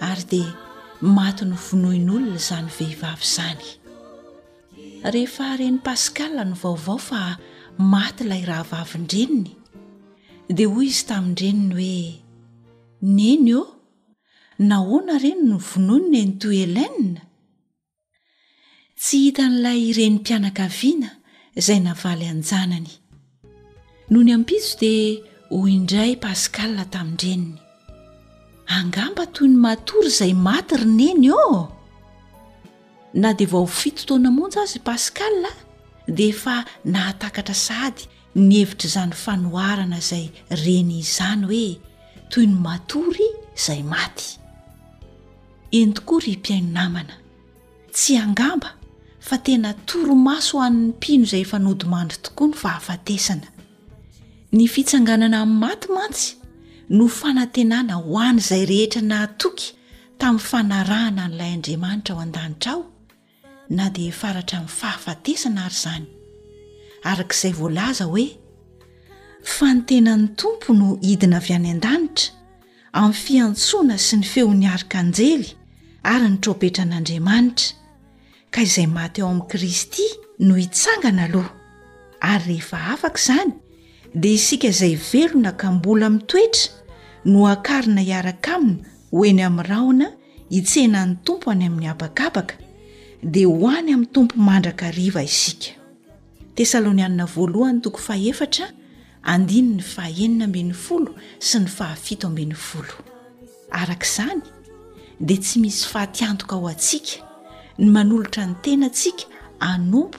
ary dia maty novonoin'olona izany vehivavy izany. Rehefa ren'i Pascal no vaovao fa maty ilay rahavavin-dreniny dia hoy izy tamin-dreniny hoe, Neny ô, nahoana re no novonoin'i Nenitoa Hélène? Tsy hitan'ilay renim-pianakaviana izay navaly an-janany. Nony ampitso dia hoy indray Pascal tamin-dreniny, angamba toy ny matory izay maty ry neny ô! Na dia vao fito taona monja aza i Pascal dia efa nahatakatra sahady ny hevitr'izany fanoharana izay reny izany hoe toy ny matory izay maty. Eny tokoa ry mpihaino namana, tsy angamba fa tena torimaso ho an'ny mpino izay efa nodimandry tokoa ny fahafatesana. Ny fitsanganana amin'ny maty mantsy no fanantenana ho an'izay rehetra nahatoky tamin'ny fanarahana an'ilay Andriamanitra ao an-danitra ao, na dia faratra amin'ny fahafatesana ary izany araka izay voalaza hoe fa ny tenan'ny tompo no hidina avy any an-danitra amin'ny fiantsoana sy ny feon'ny arikanjely ary ny tropetra an'andriamanitra ka izay maty ao amin'i kristy no hitsangana aloha ary rehefa afaka izany dia isika izay velona ka mbola mitoetra no akarina hiaraka aminy ho eny amin'ny rahona hitsena an'ny tompo any amin'ny habakabaka dia ho any amin'ny tompo mandraka riva isika tesalônianina voalohany toko fahefatra andiny ny fahenina ambin'ny folo sy ny fahafito ambin'ny folo araka izany dia tsy misy fatiantoka ho antsika ny manolotra ny tena tsika anompo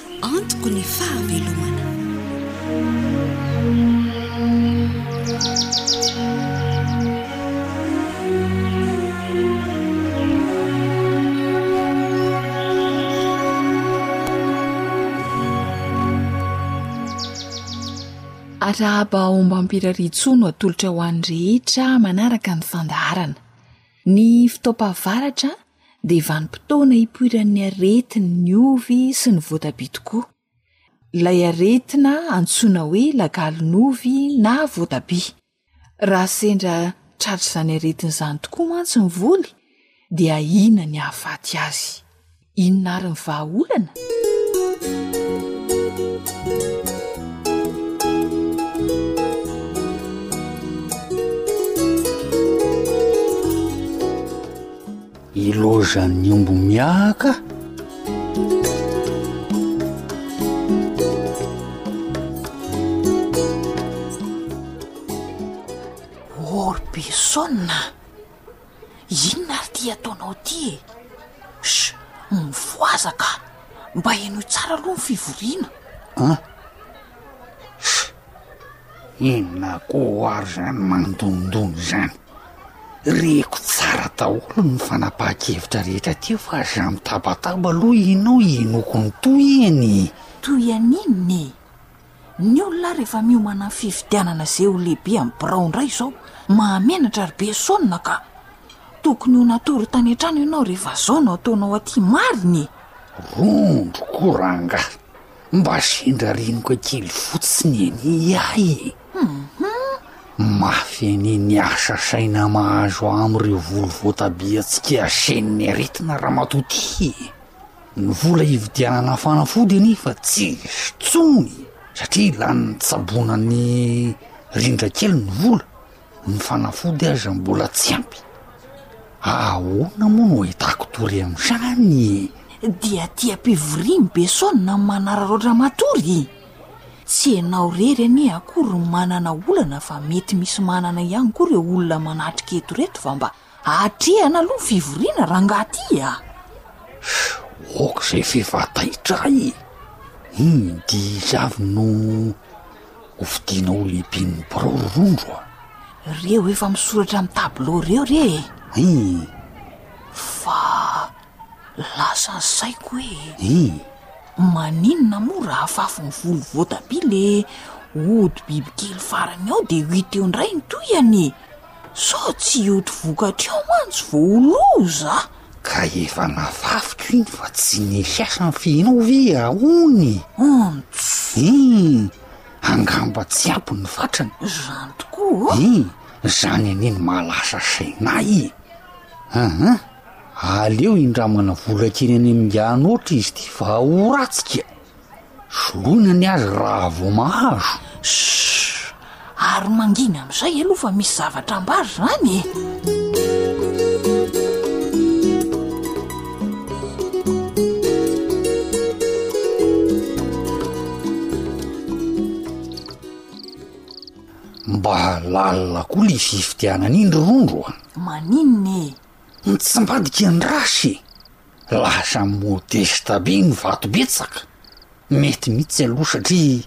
Antoko ny fahavelomana. Arahaba ombam-pirariantsoa no atolotra ho an'ny rehetra manaraka ny fandaharana. Ny fitaopavaratra dia vanim-potoana hipoiran'ny aretin'ny ovy sy ny voatabia tokoa. Ilay aretina antsoina hoe lagalon'ovy na voatabia. Raha sendra tratr'izany aretina izany tokoa mantsy ny voly dia ahiana ny hahafaty azy. Inona ary ny vahaolana? I lozan'ny omby miahaka. Orbison, inona ary ty ataonao ty e? Sh, mivoaza ka, mba henoy tsara aloha ny fivoriana. An? Sh. Inona koa ary izany mandondona izany? Reko tsara daholo ny fanapahan-kevitra rehetra teo fa aza mitabataba aloha ianao hihenoako ny tohiny e! Tohiny inona e? Ny olona ary efa miomana amin'ny fifidianana izay ho lehibe amin'ny birao indray izao. Mahamenatra ry Besoina ka! Tokony ho natory tany an-trano ianao rehefa izao no ataonao aty marina e! Rondroko rangahy! Mba sendra reniko kely fotsiny anie iay e! Mafy anie ny asa saina mahazo amreo voly voatabia tsy ke asen'ny aretina ramatoa ty e! Ny vola hividianana fanafody anefa tsisy tsony satria lanin'ny tsaboana ny rindra kely ny vola. ny fanafody aza mbola tsy ampy, ahoana moa no ahitako tory amin'izany e? Dia aty am-pivoriana i Beson no manararaotra matory e! Tsy ianao irery anie akory no manana olana fa mety misy manana ihany koa ireo olona manatrika eto ireto fa mba Atrehana aloha ny fivoriana rangaha ty a! Ok zay fe efa taitra e! Inn dihy avy no ho fidiana ho lehiben'ny birao ry rondro a! Reo efa misoratra amin'ny tableau reo re e! Inn. Fa Lasa saiko hoe Ii. maninona moa raha afafy ny volo voatabia le ody bibikely farany ao dia huit eo indray ny tohihany e! sao tsy hioty vokatra eo mantsy vao ho loza a! Ka efa nafafiko iny fa tsy nisy asa ny fihinao ve hono e! Antso! Ii. Angamba tsy ampy ny fatrany. Izany tokoa ô! Ii. Izany anie no mahalasa saina ahy e! Ahh. Aleo indramana vola kely any amin'ingahy ohatry izy ity fa ho ratsy ka. Soloina ny azy raha vao mahazo. Shh! Ary mangina amin'izay aloha fa misy zavatra ambara izany e! Mba lalina koa ilay fifidianana iny ry Rondro a! Maninona e? Ny tsy ambadiky ny race e! Lasa modeste be ny vato betsaka. Mety mihitsy aloha satria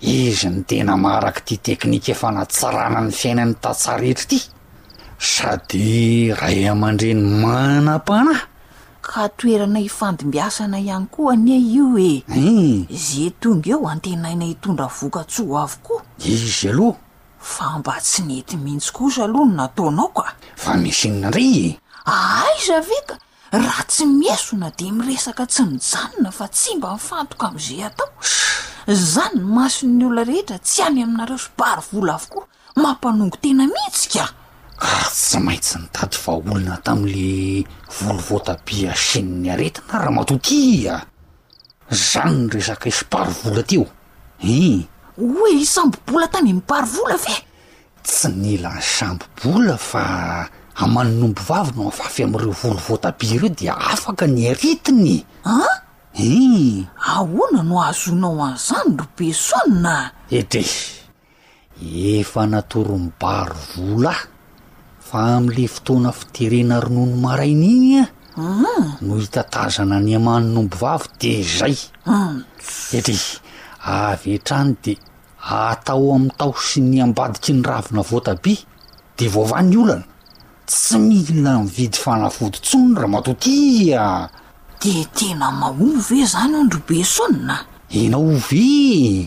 izy no tena maharaka ity teknika fanatsarana ny fiainan'ny tantsaha rehetra ity. Sady ray aman-dreny manam-panahy. Ka toerana hifandimbiasana ihany koa anie io e! Ze tonga eo antenaina hitondra vokatsoa avokoa. Izy aloha Fa mba tsy nety mihitsy kosa aloha ny nataonao ka! Fa misy inona indray e? Aiza ve ka! Raha tsy miesona dia miresaka tsy mijanona fa tsy mba mifantoka amin'izay atao. Izany ny mason'ny olona rehetra tsy any aminareo sy bary vola avokoa. Mampanongo tena mihitsy ka! Ary tsy maintsy nitady vahaolana tamin'ilay volo voatabia asian'ny aretina aho ramatoa ty a! Zany resaka hisy mparo vola ty o! Hii. Oe hisy sambo bola tany amin'ny mparo vola ve? Tsy nila ny sambo bola fa aman'ny omby vavy no afafy amin'ireo volo voatabia ireo dia afaka ny aretina e! An? Hii. Ahoana no ahazoanao an'izany ry Besona a? Edrey. Efa natorom-bary vola aho fa amin'ilay fotoana fiterena ronono maraina iny an, ah. no hitatazana ny aman'omby vavy dia izay. Ah. Ety, avy hatrany dia atao amin'ny taho sy ny ambadiky ny ravina voatabia dia voavaha ny olana. Tsy mila mividy fanafody intsony ramatoa tia. Dia tena mahovo ve izany ondry be sonina? Ianao ve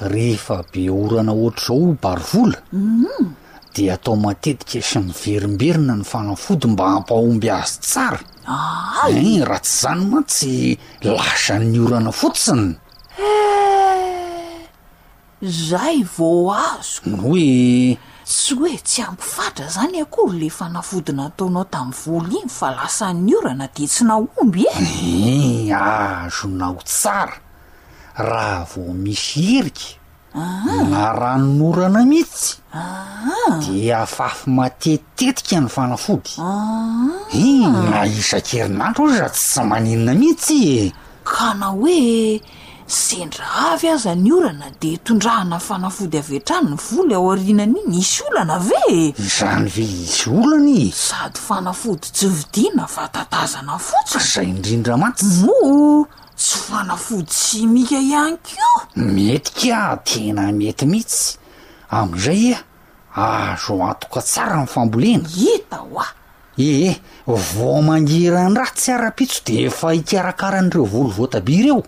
Rehefa be orana ohatr'izao bary vola dia atao matetika sy miverimberina ny fanafody mba hampahomby azy tsara eh, raha tsy izany mantsy lasan'ny orana fotsiny eh, zay vo azo no hoe tsy hoe tsy ampy fatra zany akory le fanafody nataonao tamin'ny vola iny fa lasan'ny orana dia tsy nahomby e eh? eh, azonao tsara raha vao misy hirika na ranonorana mihitsy dia afafy matetitetika ny fanafody iny na isan-kerinandro aza tsy maninona mihitsy e ka na hoe sendra avy aza ny orana dia tondrahana fanafody avy hatrany ny voly ao aorianan'iny hisy olana ve e izany ve hisy olana e sady fanafody tsy vidiana fa tatazana fotsiny izay indrindra mantsy no Tsy fanafody simika ihany koa? Mety ka, tena mety mihitsy. Amin'izay iha azo antoka tsara ny fambolena. Hita hoa! Ee, vao mangiran-dratsy ara-pitso dia efa hikarakara an'ireo voly voatabia ireo.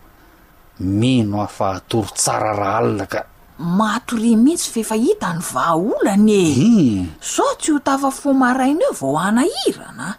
Mino aho fa hatory tsara raalina ka. Mahatoria mihitsy f'efa hita ny vahaolana e! Sao tsy ho tafafo maraina eo vao hanahirana a!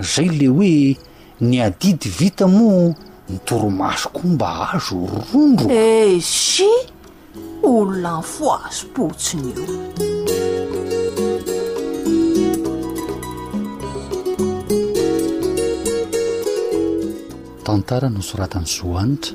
Zay le hoe ny adidy vita moa ny torimaso koa mba azo rondro. Eh si! Olona mifohazo potsiny io. Tantara nosoratan'i Zohanitra.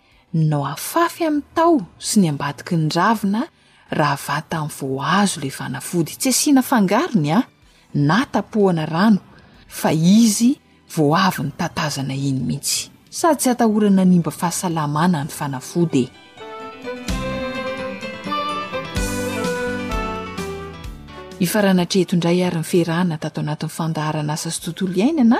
Ninao afafy amin'ny taho sy ny ambadiky ny ravina raha vatany vao azo ilay fanafody. Tsy asiana fangarony an! na tapohana rano fa izy vao avy notatazana iny mihitsy. Sady tsy atahorana hanimba fahasalamana ny fanafody e! Hifarana hatreto indray ary ny fihirana tato anatin'ny fandaharan'asa sy tontolo iainana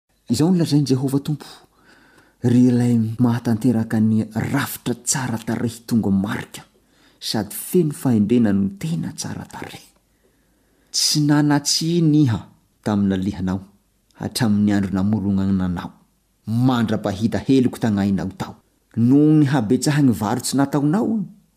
Izao no lazain'i Jehovah Tompo, Ry Ilay mahatanteraka ny rafitra tsara tarehy tonga marika sady feno fahendrena no tena tsara tarehy. Tsy nanan-tsiny Iha tamin'alihanao, hatramin'ny andro namorognananao, mandra-pahita heloko tagnàinao tao. Noho ny habetsahan'ny varo tsy nataonao,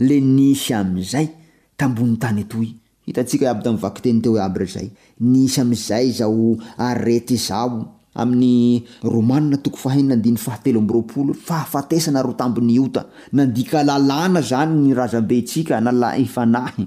le nisy amizay tambony tany etoy. Hitantsika iaby tam vakiteny teo iaby rezay nisy amizay zao arety izao aminy Romana toko fahenina andiny faha telo amby roapolo fahafatesana ro tambiny ota nandika lalàna zany ny razambe tsika nalahy fanahy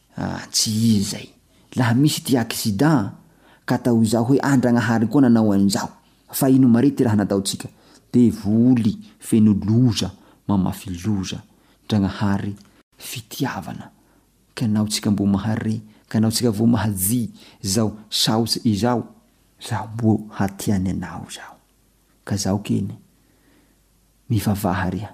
Ah tsy izy izay. Laha misy ity accident ka tao izaho hoe Andragnahary koa nanao an'izao fa inona mare ty raha nataontsika? Devoly feno loza mamafy loza. Ndragnahary fitiavana kanao tsika mbo mahare kanao tsika vo mahajy zao saotsy izao zaho mbo hatiany anao zaho ka zaho kene mivavaha riha.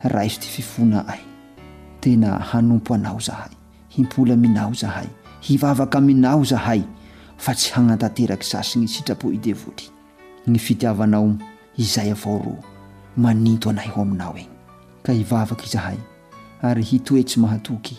Raiso ity fifoana ay Tena hanompo anao zahay Himpoly aminao zahay Hivavaka aminao zahay Fa tsy hagnantateraky sasy gny sitrapo i devoly Gny fitiavanao izay avao ro maninto anay ho aminao egny Ka hivavaka izahay Ary hitoetsy mahatoky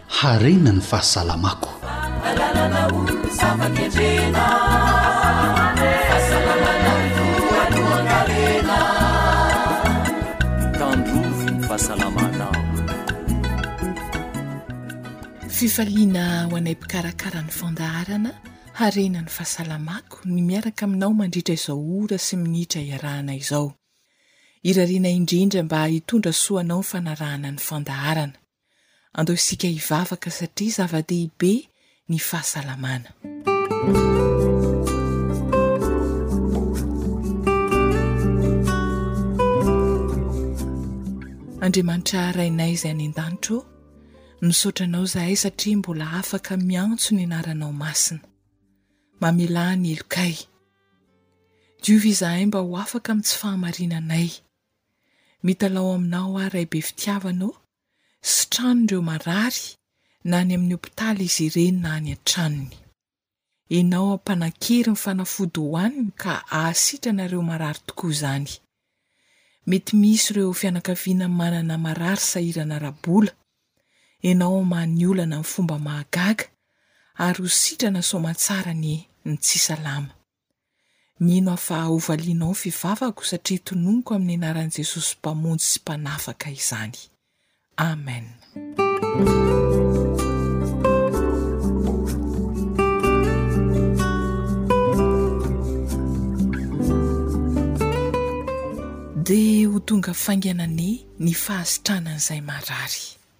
Harena ny fahasalamako. Alalana ho zava-kendrena. Fahasalamana voalohan-karena. Tandrovy ny fahasalamanao. Fifaliana ho anay mpikarakara ny fandaharana Harena ny fahasalamako ny miaraka aminao mandritra izao ora sy minitra iarahana izao. Irariana indrindra mba hitondra soa anao ny fanarahana ny fandaharana. Andao isika hivavaka satria zava-dehibe ny fahasalamana. Andriamanitra Rainay izay any an-danitra ô, misaotra Anao izahay satria mbola afaka miantso ny anaranao masina. Mamelà ny helokay. Diovy izahay mba ho afaka amin'ny tsy fahamarinanay. Mitalaho aminao aho Ray be fitiavana ô, sitrano ireo marary na any amin'ny hopitaly izy ireny na any an-tranony. Ianao ampanan-kery ny fanafody ho aniny ka ahasitrana ireo marary tokoa izany. Mety misy ireo fianakaviana manana marary sahirana ara-bola. Ianao hamaha ny olana amin'ny fomba mahagaga ary ho sitrana soamantsara anie ny tsy salama. Mino aho fa hovalianao ny fivavako satria tononiko amin'ny anaran'i Jesosy Mpamonjy sy Mpanafaka izany. Amen. Dia ho tonga faingana anie ny fahasitranan'izay marary.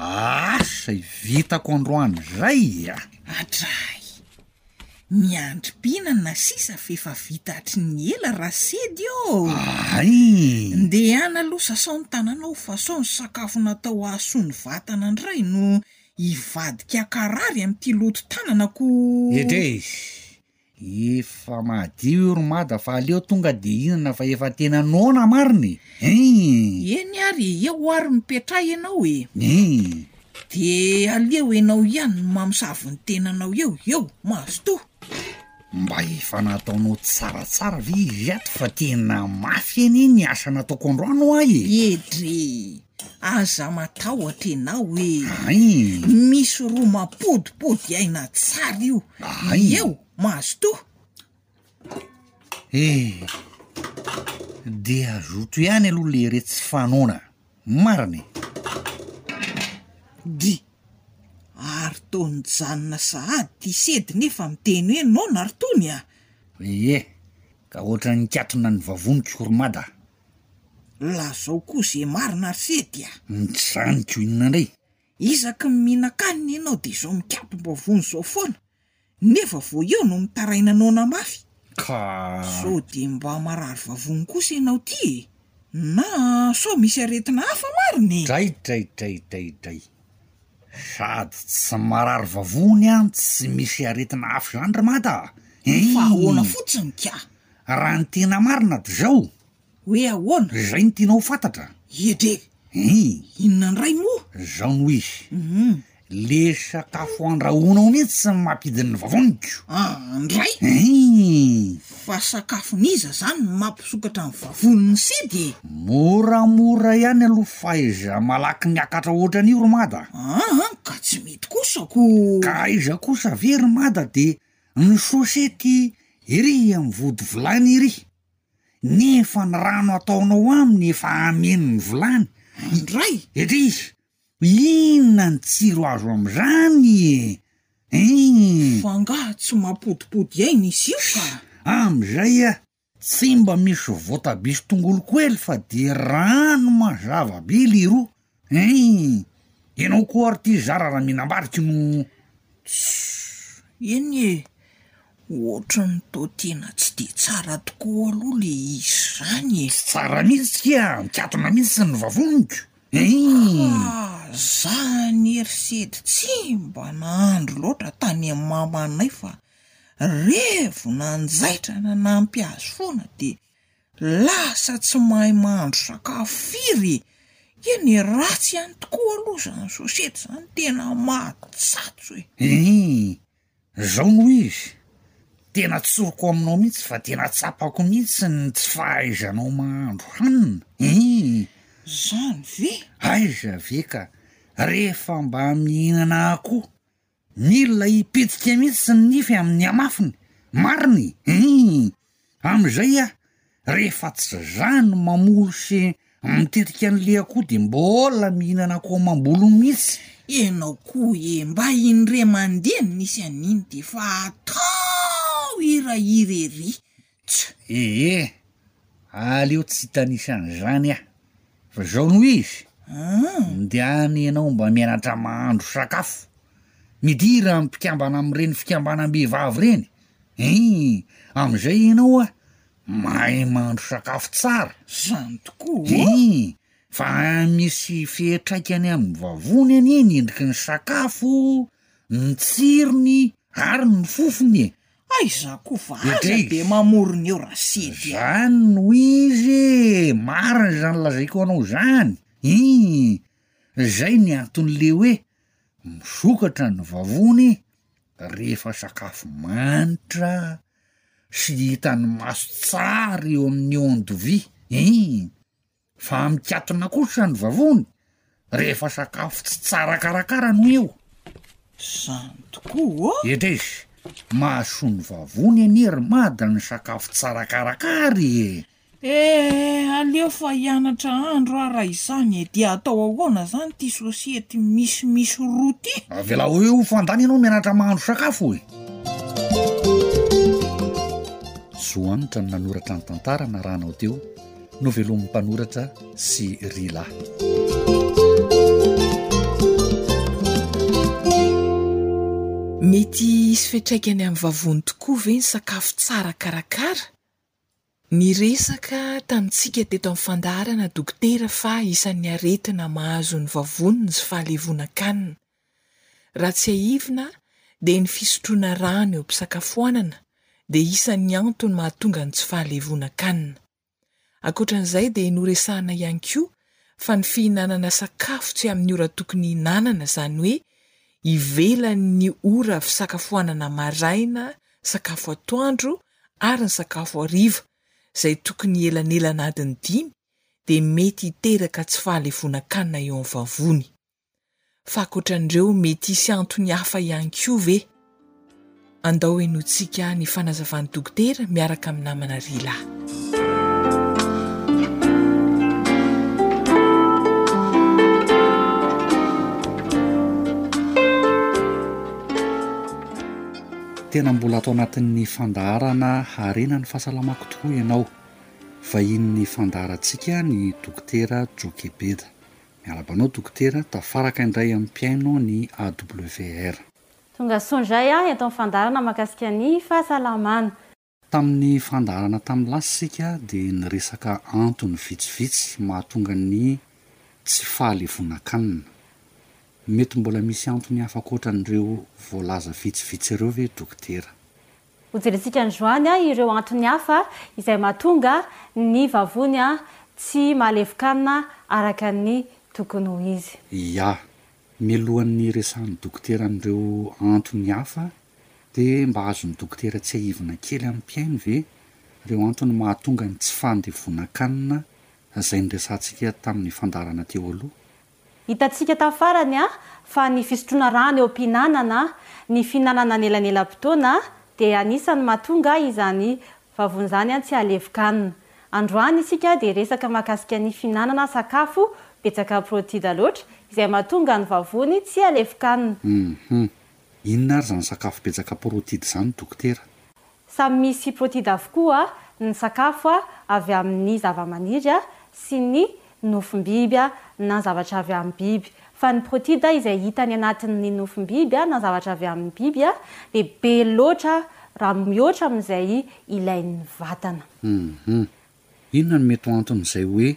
Aa zay vitako androany zay a! Atrahy! Ny andrim-pihinana sisa f'efa vita hatry ny ela Rasedy ô! Aii! Ndehana aloha sasao ny tananao fa sao ny sakafo natao hahasoa ny vatana ndray no hivadika akarary amin'ity loto tanana ko! Edrey! Efa madio io ry Mada fa aleo tonga de hihinana fa efa tena noana marina e! Hein! Eny ary e, eo ary no petraha ianao e! Hein! De aleo ianao ihany no mamosavy ny tenanao eo, eo, mazotoa! Mba efa nataonao tsaratsara ve ireto fa tena mafy anie ny asa nataoko androany hoa e! Edree! Aza matahotra enao e! Misy roa mampodipody aina tsara io eo, mazotoa! E! dia azoto ihany aloha le re tsy fanona, marina e! Di, ary toa nijanona sahady ty sedy nefa miteny hoe non ary tony a! Ie, ka ohatran'ny nikatona ny vavoniko ry mada, Lazao koa ze marina ry sedy a! Mijaniko inona indray? Isaky ny mihinan-kanina ianao dia izao mikabom-bavony izao foana nefa vao eo no mitaraina noana mafy? Ka! Sao dia mba marary vavony kosa ianao ty e? Na sao misy aretina hafa marina e? Draidraidraidraidray! Sady tsy marary vavony an tsy misy aretina hafa izany ry Mada a! Fa ahoana fotsiny ka! Raha ny tena marina dia izao. Hoe ahoana? Izay no tianao ho fantatra? Ie dre! Hii! Inona indray moa? Izao no izy. Hum! Le sakafo andrahoanao mihitsy tsy ny mampidin'ny vavoniko. An! Ndray! Hii! Fa sakafon'iza izany no mampisokatra ny vavoniny sidy e? Moramora ihany aloha fa aiza malaky miakatra ohatran'io ry Mada? An! Ka tsy mety kosa ko. Ka aiza kosa ve ry Mada dia Ny sôsety iry amin'ny vody vilany iry, nefa ny rano ataonao aminy efa hameno ny vilany indray ery, inona ny tsiro azo amin'izany e! Ii. F'angaha tsy mampodipody aina izy io ka? Amin'izay a! Tsy mba misy voatabia sy tongolo koely fa de rano mazava be leroa hein! Enao koa ary ty zara raha mihinam-bariky no suuhh eny e! Ohatran'ny toa tena tsy de tsara tokoa aloha le izy zany e! Tsy tsara mihitsy kia, mikatona mihitsy ny vavoniko hein! Zah anie ry sedy tsy mba nahandro loatra tany amin'ny mamanay fa Revo nanjaitra nanampy azy foana dia lasa tsy mahay mahandro sakafo firy e! Eny e, ratsy ihany tokoa aloha izany sosety izany, tena matsatso e! Iiii, izao no izy, tena tsoriko aminao mihitsy fa tena tsapako mihitsy ny tsy fahaizanao mahandro hanina, iiii. Izany ve? Aiza ve ka, rehefa mba mihinana akoho. Mila hipitsika mihitsy ny nify amin'ny hamafiny, marina e! Hii! Amin'izay aho rehefa tsy za no mamono sy mitetika an'le akoho de mbola mihinana akoho amam-bolony mihitsy. Enao ko e mba indray mandeha no misy an'iny de efa atao hira irery Ts ee, aleo tsy hitanisa an'izany aho fa zao no izy, ndehana ianao mba mianatra mahandro sakafo, midira am mpikambana am'ireny fikambanam-behivavy ireny ee, am'izay ianao a mahay mahandro sakafo tsara, zany tokoa ô, ee fa misy fiatraikany amin'ny vavony anie ny endriky ny sakafo, ny tsirony ary ny fofony e. Aiza ko va aza de mamorona eo rasedy a! Zany no izy ee, marina izany lazaiko anao izany, ii, zay ny anton'le hoe misokatra ny vavony rehefa sakafo manitra sy hitan'ny maso tsara eo amin'ny ondes vie, ii. Fa mikatona kosa ny vavony rehefa sakafo tsy tsara karakara no eo. Zany tokoa ô! Edez, mahasoa ny vavony anie ry mada ny sakafo tsara karakara e! Eh, aleo fa hianatra andro aho raha izany e, dia atao ahoana izany ity sosiety misimisy roa ity? Avelao eo ho fandany ianao mianatra mahandro sakafo e! Zohanitra no nanoratra ny tantara narahanao teo. novelomin'ny mpanoratra sy Rila. Mety hisy fiantraikany amin'ny vavony tokoa ve ny sakafo tsara karakara? Niresaka tamintsika teto amin'ny fandaharana dokotera fa isan'ny aretina mahazo ny vavony ny tsy fahalevonan-kanina. Raha tsiahivina dia ny fisotroana rano eo am-pisakafoanana dia isan'ny antony mahatonga ny tsy fahalevonan-kanina. Ankoatran'izay dia noresahana ihany koa fa ny fihinanana sakafo tsy amin'ny ora tokony hihinanana izany hoe ivelan'ny ora fisakafoanana maraina, sakafo atoandro ary ny sakafo hariva izay tokony elanelan'adiny dimy dia mety hiteraka tsy fahalevonan-kanina eo amin'ny vavony. Fa ankoatran'ireo, mety hisy antony hafa ihany koa ve? Andao henointsika ny fanazavan'i Dokotera miaraka amin'ny namana Rila. Tena mbola ato anatin'ny fandaharana Harena ny fahasalamako tokoa ianao. Vahinin'ny fandaharantsika ny Dokotera Jokebeda. Miarahaba anao Dokotera, tafaraka indray amin'ny mpihaino ny AWR. Tonga soa indray aho eto amin'ny fandaharana mahakasika ny fahasalamana. Tamin'ny fandaharana tamin'ny lasa isika dia niresaka antony vitsivitsy mahatonga ny tsy fahalevonan-kanina. Mety mbola misy antony hafa ankoatran'ireo voalaza vitsivitsy ireo ve Dokotera? Hojerentsika androany ireo antony hafa izay mahatonga ny vavony tsy mahalevokanina araka ny tokony ho izy. Ia. Mialohan'ny hiresahan'ny dokotera an'ireo antony hafa dia mba azon'ny dokotera tsiahivina kely amin'ny mpihaino ve ireo antony mahatonga ny tsy fandevonan-kanina izay niresahantsika tamin'ny fandaharana teo aloha? Hitantsika tafarany fa ny fisotroana rano eo am-pihinanana, ny fihinanana anelanelam-potoana dia anisan'ny mahatonga izany vavony izany tsy hahalevokanina. Androany isika dia hiresaka mahakasika ny fihinanana sakafo betsaka protida loatra izay mahatonga ny vavony tsy hahalevokanina. Humm. Inona ary izany sakafo betsaka protida izany dokotera? Samy misy protide avokoa ny sakafo avy amin'ny zavamaniry sy ny nofom-biby na zavatra avy amin'ny biby. Fa ny protide izay hita any anatin'ny nofom-biby na zavatra avy amin'ny biby dia be loatra raha mihoatra amin'izay ilain'ny vatana. Humm. Inona no mety ho anton'izay hoe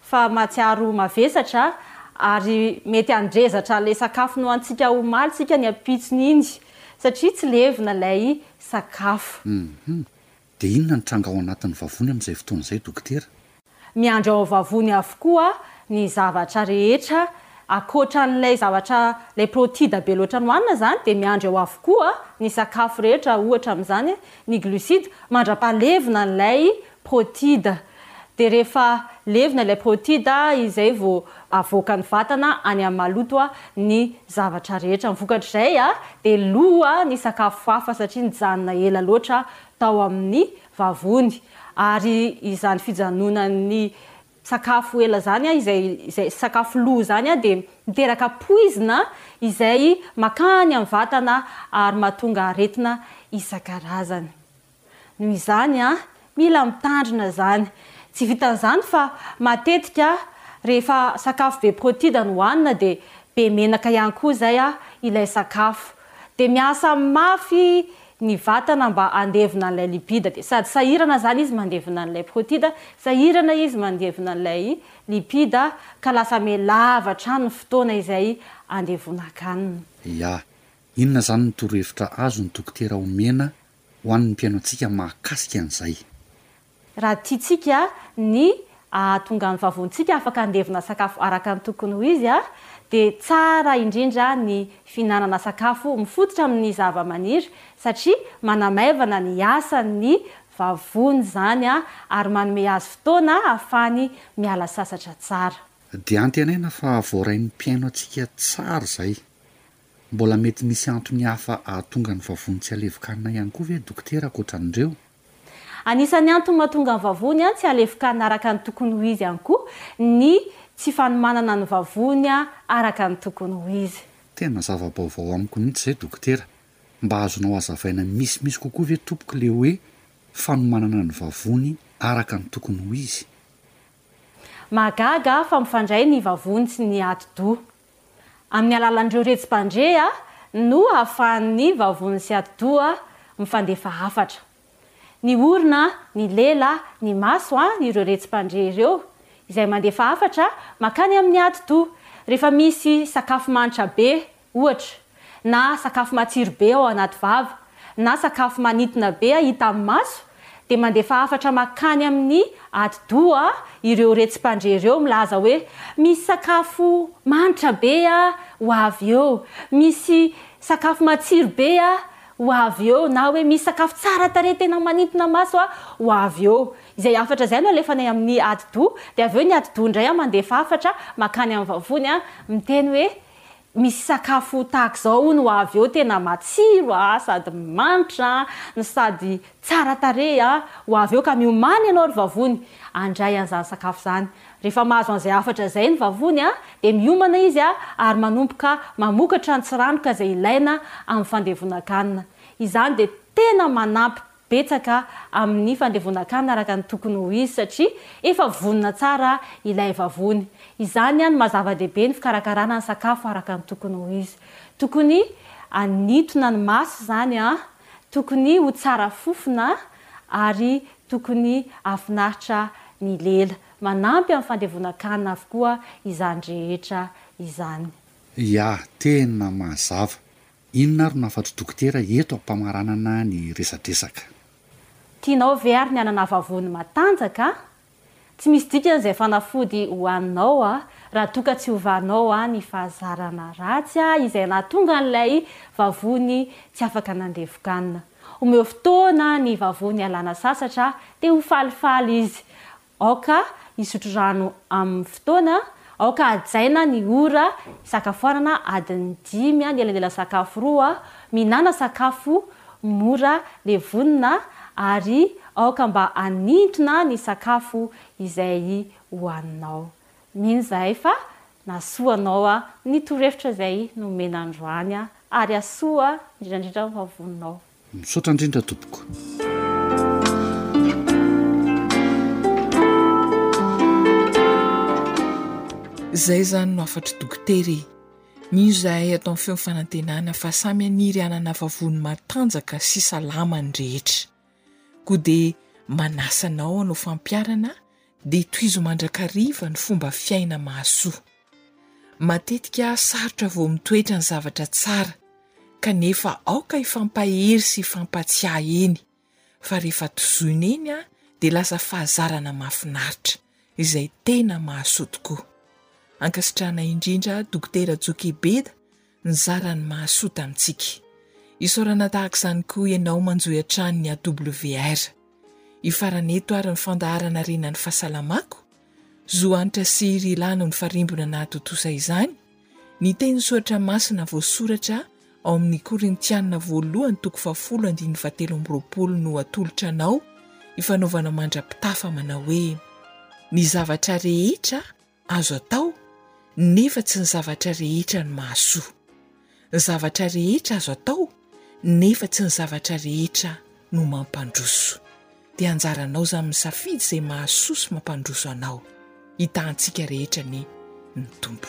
fa mahatsiaro mavesatra ary mety handrezatra ilay sakafo nohanintsika omaly isika ny ampitsony iny satria tsy levona ilay sakafo. Humm. Dia inona no tranga ao anatin'ny vavony amin'izay fotoana izay dokotera? Miandry ao vavony avokoa ny zavatra rehetra ankoatra an'ilay zavatra ilay protide be loatra nohanina izany dia miandry ao avokoa ny sakafo rehetra ohatra amin'izany ny glucide mandra-pahalevona an'ilay protide dia rehefa levona ilay protide izay vao avoakan'ny vatana any amin'ny maloto ny zavatra rehetra, ny vokatr'izay dia lo ny sakafo hafa satria nijanona ela loatra tao amin'ny vavony ary izany fijanonan'ny sakafo ela izany izay izay sakafo lo izany dia miteraka poizina izay makany amin'ny vatana ary mahatonga aretina isan-karazany. Noho izany, mila mitandrina izany. Tsy vitan'izany fa matetika rehefa sakafo be protida no hohanina dia be menaka ihany koa izay ilay sakafo. Dia miasa mafy ny vatana mba handevina an'ilay lipida. Dia sady sahirana izany izy mandevina an'ilay protida, sahirana izy mandevina an'ilay lipida ka lasa mihalava hatrany ny fotoana izay andevonan-kanina. Ia. Inona izany ny torohevitra azon'ny dokotera omena ho an'ny mpihainoantsika mahakasika an'izay. Raha tiantsika ny hahatonga ny vavoantsika afaka handevona sakafo araka ny tokony ho izy, dia tsara indrindra ny fihinanana sakafo mifototra amin'ny zavamaniry satria manamaivana ny asan'ny vavony izany ary manome azy fotoana ahafahany miala sasatra tsara. Dia antenaina fa voarain'ny mpihaino antsika tsara izay. Mbola mety misy antony hafa ahatonga ny vavony tsy halevokanina ihany koa ve dokotera ankoatran'ireo? Anisan'ny antony mahatonga ny vavony tsy halevokanina araka ny tokony ho izy ihany koa ny tsy fanomanana ny vavony araka ny tokony ho izy. Tena zava-baovao amiko mihitsy izay dokotera. Mba azonao hazavaina misimisy kokoa ve tompoko ilay hoe fanomanana ny vavony araka ny tokony ho izy? Mahagaga fa mifandray ny vavony sy ny atidoha. Amin'ny alalan'ireo retsi-pandreha no ahafahan'ny vavony sy atidoha mifandefa hafatra. Ny orona, ny lela, ny maso an, ireo retsi-pandreha ireo izay mandefa hafatra makany amin'ny atidoha rehefa misy sakafo manitra be ohatra. na sakafo matsiro be ao anaty vava, na sakafo manintona be hita amin'ny maso, dia mandefa hafatra mankany amin'ny atidoha ireo retsi-pandre ireo milaza hoe, Misy sakafo manitra be ho avy eo, misy sakafo matsiro be ho avy eo, na hoe misy sakafo tsara tarehy tena manintona maso ho avy eo. Izay hafatra izay no alefanay amin'ny atidoha, dia avy eo ny atidoha indray mandefa hafatra mankany amin'ny vavony miteny hoe, Misy sakafo tahaka izao hono ho avy eo tena matsiro a, sady manitra a, no sady tsara tarehy a, ho avy eo ka miomany ianao ry vavony handray an'izany sakafo izany. Rehefa mahazo an'izay hafatra izay ny vavony a, dia miomana izy a, ary manomboka mamokatra ny tsiranoka izay ilaina amin'ny fandevonan-kanina. Izany dia tena manampy betsaka amin'ny fandevonan-kanina araka ny tokony ho izy satria efa vonona tsara ilay vavony. Izany no maha-zava-dehibe ny fikarakarana ny sakafo araka ny tokony ho izy. Tokony hanintona ny maso izany, tokony ho tsara fofona ary tokony hahafinaritra ny lela. Manampy amin'ny fandevonan-kanina avokoa izany rehetra izany. Ia, tena mazava. Inona ary no hafatro dokotera eto ampamaranana ny resadresaka. Tianao ve ary ny hanana vavony matanjaka? Tsy misy dikany izay fanafody hohaninao raha toa ka tsy hovanao ny fahazarana ratsy izay nahatonga an'ilay vavony tsy afaka nandevokanina. Omeo fotoana ny vavony hialana sasatra dia ho falifaly izy Aoka hisotro rano amin'ny fotoana, aoka hajaina ny ora hisakafoanana, adiny dimy ny elanelansakafo roa, mihinàna sakafo mora levonina ary aoka mba hanintona ny sakafo izay hohaninao. Mino izahay fa nahasoa anao ny torohevitra izay nomena androany ary hahasoa indrindraindrindra ny vavonao. Misaotra indrindra tompoko. Zay zany no afatry dokotera e. Mino zahay ato amin'ny feon'ny fanantenana fa samy haniry hanana vavony matanjaka sy salama ny rehetra. Koa dia manasa anao hanao fampiharana dia tohizo mandrakariva ny fomba fiaina mahasoa. Matetika sarotra vao mitoetra ny zavatra tsara, kanefa aoka hifampahery sy hifampatsiahy eny, fa rehefa tozoina eny dia lasa fahazarana mahafinaritra, izay tena mahasoa tokoa. Ankasitrahana indrindra Dokotera Jokebeda Nizara ny mahasoa tamintsika. Isaorana tahaka izany koa ianao manjohy hatrany ny AWR. Hifarana eto ary ny fandaharana Renan'ny Fahasalamako? Zo Hanitra sy Ry Ilano ny Farimbona nahatontosa izany, ny tenin'ny Soratra Masina voasoratra ao amin'ny Korintiana voalohany toko fahafolo andininy fahatelo amby roapolo no atolotra anao hifanaovana mandra-pitafa manao hoe, Ny zavatra rehetra azo atao, nefa tsy ny zavatra rehetra no mahasoa. Ny zavatra rehetra azo atao, nefa tsy ny zavatra rehetra no mampandroso. Dia anjaranao izany misafidy izay mahasoa sy mampandroso anao. Hitahantsika rehetra anie ny Tompo.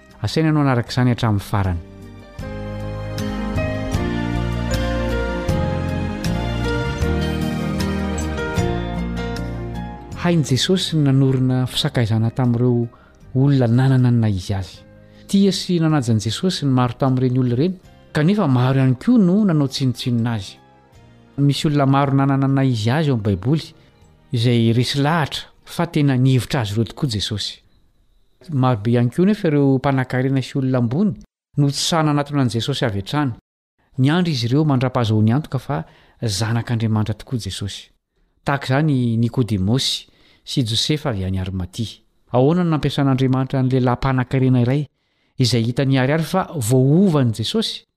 Asaina ianao hanaraka izany hatramin'ny farany. Hain'i Jesosy ny nanorina fisakaizana tamin'ireo olona nanana ny naha izy azy. Tia sy nanaja an'i Jesosy ny maro tamin'ireny olona ireny, kanefa maro ihany koa no nanao tsinontsinona azy. Misy olona maro nanana ny naha izy azy ao amin'ny Baiboly, izay resy lahatra fa tena nihevitra azy ireo tokoa Jesosy. Maro be ihany koa anefa ireo mpanankarena sy olona ambony no tsy sahy nanatona an'i Jesosy avy hatrany. Niandry izy ireo mandra-pahazoany antoka fa Zanak'Andriamanitra tokoa Jesosy. Tahaka izany i Nikodemosy sy Josefa avy any Arimatia. Ahoana no nampiasan'Andriamanitra ny lehilahy mpanankarena iray izay hita niharihary fa voaovan'i Jesosy?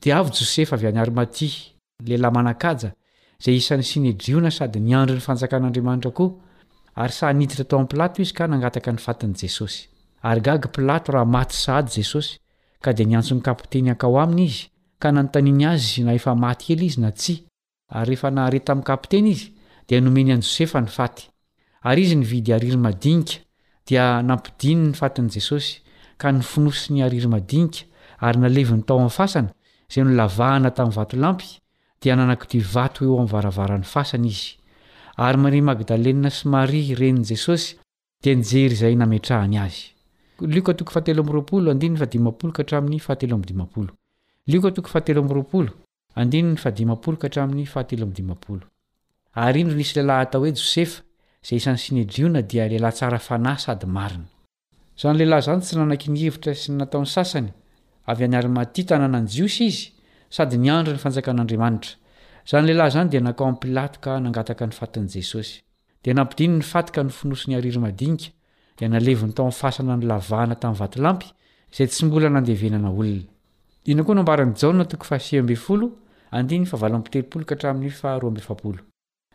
Dia avy Josefa avy any Arimatia, lehilahy manan-kaja, izay isan'ny Synedriona sady niandry ny fanjakan'Andriamanitra koa, ary sahy niditra tao amin'i Pilato izy ka nangataka ny fatin'i Jesosy. Ary gaga Pilato raha maty sahady Jesosy, ka dia niantso ny kapiteny hankao aminy izy, ka nanontaniany azy na efa maty ela izy na tsia. Ary rehefa nahare tamin'ny kapiteny izy, dia nomeny an'i Josefa ny faty. Ary izy nividy ariry madinika, dia nampidininy ny fatin'i Jesosy, ka nifonosy ny ariry madinika, ary naleviny tao amin'ny fasana, izay nolavahana tamin'ny vatolampy, dia nanakodia vato eo amin'ny varavaran'ny fasana izy. Ary Maria Magdalena sy Maria, renin'i Jesosy, dia nijery izay nametrahany azy. Lioka toko fahatelo amby roapolo, andininy fahadimampolo ka hatramin'ny fahatelo amby dimampolo. Lioka toko fahatelo amby roapolo. Andininy fahadimampolo ka hatramin'ny fahatelo amby dimampolo. Ary indro nisy lehilahy atao hoe Josefa, izay isan'ny Synedriona, dia lehilahy tsara fanahy sady marina. Izany lehilahy izany tsy nanaky ny hevitra sy ny nataon'ny sasany, avy any Arimatia tanànan'ny Jiosy izy, sady niandry ny fanjakan'Andriamanitra. Izany lehilahy izany dia nankao amin'i Pilato ka nangataka ny fatin'i Jesosy. Dia nampidiny ny faty ka nofonosiny hariry madinika, dia naleviny tao amin'ny fasana nolavahana tamin'ny vatolampy, izay tsy mbola nandevenana olona. Inona koa no ambaran'i Jaona toko fahasivy ambin'ny folo, andininy fahavalo amby telopolo ka hatramin'ny faharoa amby efapolo.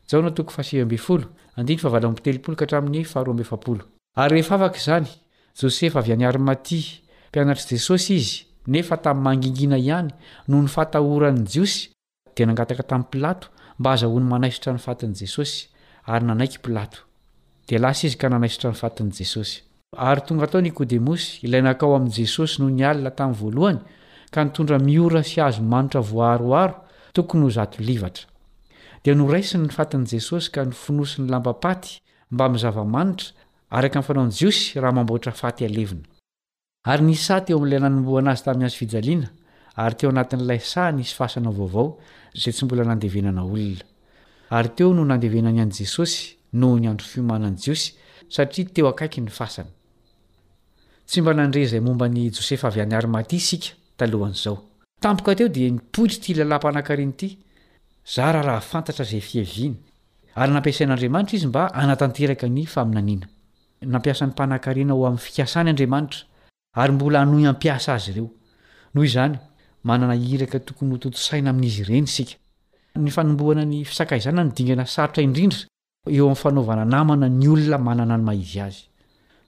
Jaona toko fahasivy ambin'ny folo, andininy fahavalo amby telopolo ka hatramin'ny faharoa amby efapolo. Ary rehefa afaka izany, Josefa avy any Arimatia, mpianatr'i Jesosy izy, nefa tamin'ny mangingina ihany, noho ny fahatahoran'ny Jiosy, Dia nangataka tamin'i Pilato mba hazahoany manaisotra ny fatin'i Jesosy, ary nanaiky Pilato. Dia lasa izy ka nanaisotra ny fatin'i Jesosy. Ary tonga tao Nikodemosy, ilay nankao amin'i Jesosy nony alina tamin'ny voalohany, ka nitondra miora sy hazo manitra voaaroaro, tokony ho zato livatra. Dia noraisiny ny fatin'i Jesosy ka nofonosiny lambam-paty mbamin'ny zava-manitra, araka ny fanaon'ny Jiosy raha mamboatra faty halevina. Ary nisy saha teo amin'ilay nanombohana azy tamin'ny hazofijaliana, ary teo anatin'ilay saha nisy fasana vaovao izay tsy mbola nandevenana olona. Ary teo no nandevenany an'i Jesosy noho ny Andro Fiomanan'ny Jiosy, satria teo akaiky ny fasana. Tsy mba nandre izay momba an'i Josefa avy any Arimatia isika talohan'izao. Tampoka teo dia nipoitra ity lalàm-panankarena ity, zara raha fantatra izay fiaviany, ary nampiasain'Andriamanitra izy mba hanatanteraka ny faminaniana. Nampiasa ny mpanakarena ho amin'ny fikasany Andriamanitra, ary mbola hanohy hampiasa azy ireo. Noho izany, manana iraka tokony hotontosaina amin'izy ireny isika. Ny fanombohana ny fisakaizana no dingana sarotra indrindra eo amin'ny fanaovana namana ny olona manana ny maha-izy azy.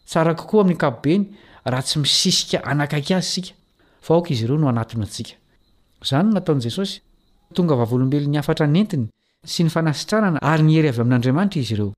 Tsara kokoa amin'ny ankapobeny raha tsy misisika hanakaiky azy isika, fa aoka izy ireo no hanatona antsika. Izany no nataon'i Jesosy. Tonga vavolombelon'ny hafatra nentiny sy ny fanasitranana ary ny hery avy amin'Andriamanitra izy ireo.